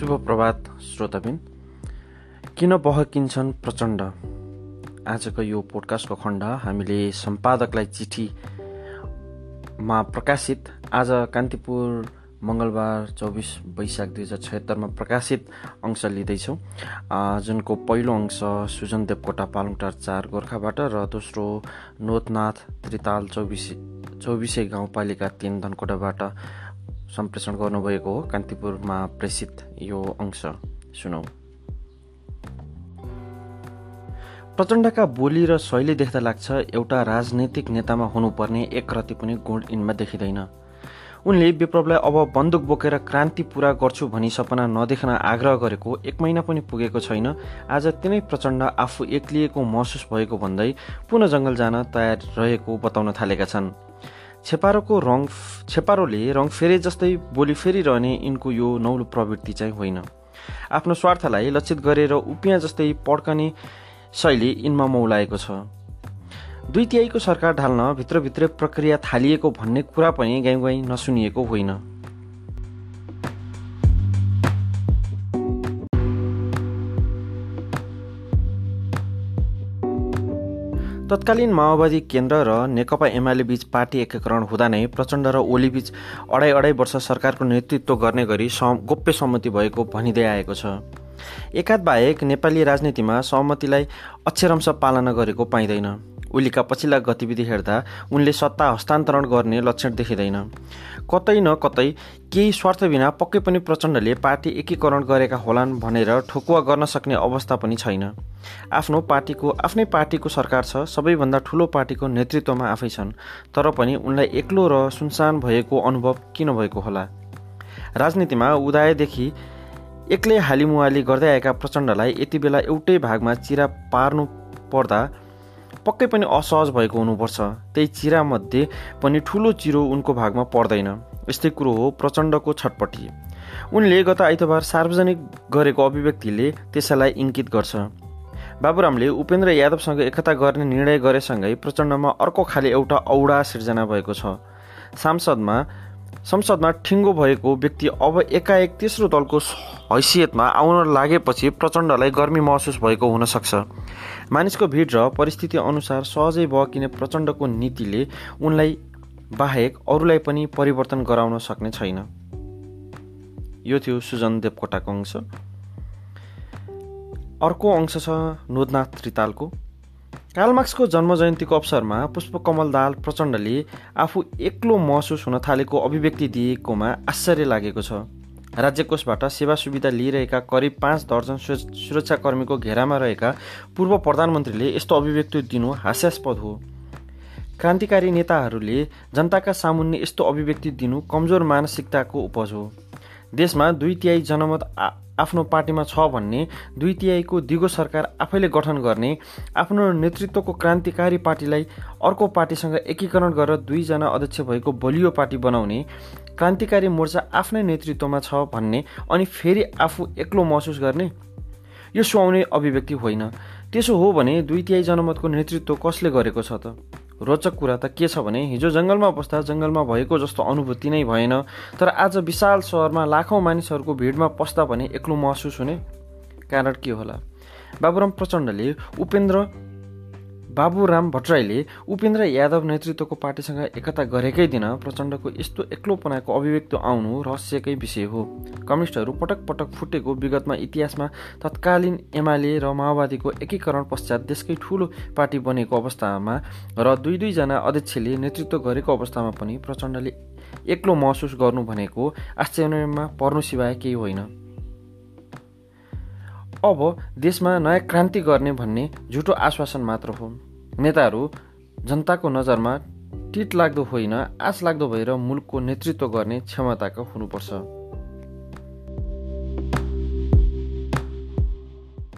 शुभ प्रभात श्रोताबिन किन बहकिन्छन् प्रचण्ड? आजको यो पोडकास्टको खण्ड हामीले सम्पादकलाई चिठीमा प्रकाशित आज कान्तिपुर मङ्गलबार चौबिस वैशाख दुई हजार छत्तरमा प्रकाशित अंश लिँदैछौँ। जुनको पहिलो अंश सुजन देवकोटा पालुङटार चार गोर्खाबाट र दोस्रो नोतनाथ त्रिताल चौबिस चौबिसै गाउँपालिका तिन धनकोटाबाट सम्प्रेषण गर्नुभएको हो। कान्तिपुरमा प्रेसित यो अंश सुनौ। प्रचण्डका बोली र शैली देख्दा लाग्छ एउटा राजनैतिक नेतामा हुनुपर्ने एक रति पनि गुण यिनमा देखिँदैन। उनले विप्लवलाई अब बन्दुक बोकेर क्रान्ति पुरा गर्छु भनी सपना नदेख्न आग्रह गरेको एक महिना पनि पुगेको छैन। आज तिनै प्रचण्ड आफू एक्लिएको महसुस भएको भन्दै पुनः जङ्गल जान तयार रहेको बताउन थालेका छन्। छेपारोको रङ छेपारोले रङ फेरे जस्तै बोली फेरिरहने यिनको यो नौलो प्रवृत्ति चाहिँ होइन। आफ्नो स्वार्थलाई लक्षित गरेर उपियाँ जस्तै पड्कने शैली यिनमा मौलाएको छ। दुई तिहाईको सरकार ढाल्न भित्रभित्रै प्रक्रिया थालिएको भन्ने कुरा पनि गाउँ गाई नसुनिएको होइन। तत्कालीन माओवादी केन्द्र र नेकपा एमाले बीच पार्टी एकीकरण हुँदा नै प्रचण्ड र ओली बीच अढाई अढाई वर्ष सरकारको नेतृत्व गर्ने गरी गोप्य सहमति भएको भनिँदै आएको छ। एकाध बाहेक नेपाली राजनीतिमा सहमतिलाई अक्षरंश पालना गरेको पाइँदैन। उलीका पछिल्ला गतिविधि हेर्दा उनले सत्ता हस्तान्तरण गर्ने लक्षण देखिँदैन। कतै न कतै केही स्वार्थ बिना पक्कै पनि प्रचण्डले पार्टी एकीकरण गरेका होलान् भनेर ठोकुवा गर्न सक्ने अवस्था पनि छैन। आफ्नो पार्टीको आफ्नै पार्टीको सरकार छ सबैभन्दा ठुलो पार्टीको नेतृत्वमा आफै छन् तर पनि उनलाई एक्लो र सुनसान भएको अनुभव किन भएको होला? राजनीतिमा उदायदेखि एक्लै हालिमुहाली गर्दै आएका प्रचण्डलाई यति बेला एउटै भागमा चिरा पार्नु पर्दा पक्कै पनि असहज भएको हुनुपर्छ। त्यही चिरामध्ये पनि ठुलो चिरो उनको भागमा पर्दैन। यस्तै कुरो हो प्रचण्डको छटपटी उनले गत आइतबार सार्वजनिक गरेको अभिव्यक्तिले त्यसैलाई इङ्कित गर्छ। बाबुरामले उपेन्द्र यादवसँग एकता गर्ने निर्णय गरेसँगै प्रचण्डमा अर्को खाले एउटा औडा सिर्जना भएको छ। सांसदमा संसदमा ठिङ्गो भएको व्यक्ति अब एकाएक तेस्रो दलको हैसियतमा आउन लागेपछि प्रचण्डलाई गर्मी महसुस भएको हुन सक्छ। मानिसको भिड र परिस्थिति अनुसार सहजै बहकिने प्रचण्डको नीतिले उनलाई बाहेक अरूलाई पनि परिवर्तन गराउन सक्ने छैन। यो थियो सुजन देवकोटाको अंश। अर्को अंश छ नोदनाथ त्रितालको। कालमार्क्सको जन्म जयन्तीको अवसरमा पुष्पकमल दाल प्रचण्डले आफू एक्लो महसुस हुन थालेको अभिव्यक्ति दिएकोमा आश्चर्य लागेको छ। राज्य कोषबाट सेवा सुविधा लिइरहेका करिब पाँच दर्जन सुरक्षाकर्मीको घेरामा रहेका पूर्व प्रधानमन्त्रीले यस्तो अभिव्यक्ति दिनु हास्यास्पद हो। क्रान्तिकारी नेताहरूले जनताका सामुन्ने यस्तो अभिव्यक्ति दिनु कमजोर मानसिकताको उपज हो। देशमा दुई तिहाई जनमत आफ्नो पार्टीमा छ भन्ने दुई तिहाईको दिगो सरकार आफैले गठन गर्ने आफ्नो नेतृत्वको क्रान्तिकारी पार्टीलाई अर्को पार्टीसँग एकीकरण गरेर दुईजना अध्यक्ष भएको बलियो पार्टी बनाउने क्रान्तिकारी मोर्चा आफ्नै नेतृत्वमा छ भन्ने अनि फेरि आफू एक्लो महसुस गर्ने? यो सुहाउने अभिव्यक्ति होइन। त्यसो हो भने दुई तिहाई जनमतको नेतृत्व कसले गरेको छ त? रोचक कुरा त के छ भने हिजो जङ्गलमा बस्दा जङ्गलमा भएको जस्तो अनुभूति नै भएन तर आज विशाल सहरमा लाखौँ मानिसहरूको भिडमा पस्दा भने एक्लो महसुस हुने कारण के होला? बाबुराम प्रचण्डले उपेन्द्र बाबुराम भट्टराईले उपेन्द्र यादव नेतृत्वको पार्टीसँग एकता गरेकै दिन प्रचण्डको यस्तो एक्लोपनाको अभिव्यक्ति आउनु रहस्यकै विषय हो। कम्युनिस्टहरू पटक पटक फुटेको विगतमा इतिहासमा तत्कालीन एमाले र माओवादीको एकीकरण पश्चात देशकै ठुलो पार्टी बनेको अवस्थामा र दुई दुईजना अध्यक्षले नेतृत्व गरेको अवस्थामा पनि प्रचण्डले एक्लो महसुस गर्नु भनेको आश्चर्यमा पर्नु सिवाय केही होइन। अब देशमा नयाँ क्रान्ति गर्ने भन्ने झुटो आश्वासन मात्र हो। नेताहरू जनताको नजरमा टिट लाग्दो होइन आश लाग्दो भएर मुलुकको नेतृत्व गर्ने क्षमताको हुनुपर्छ।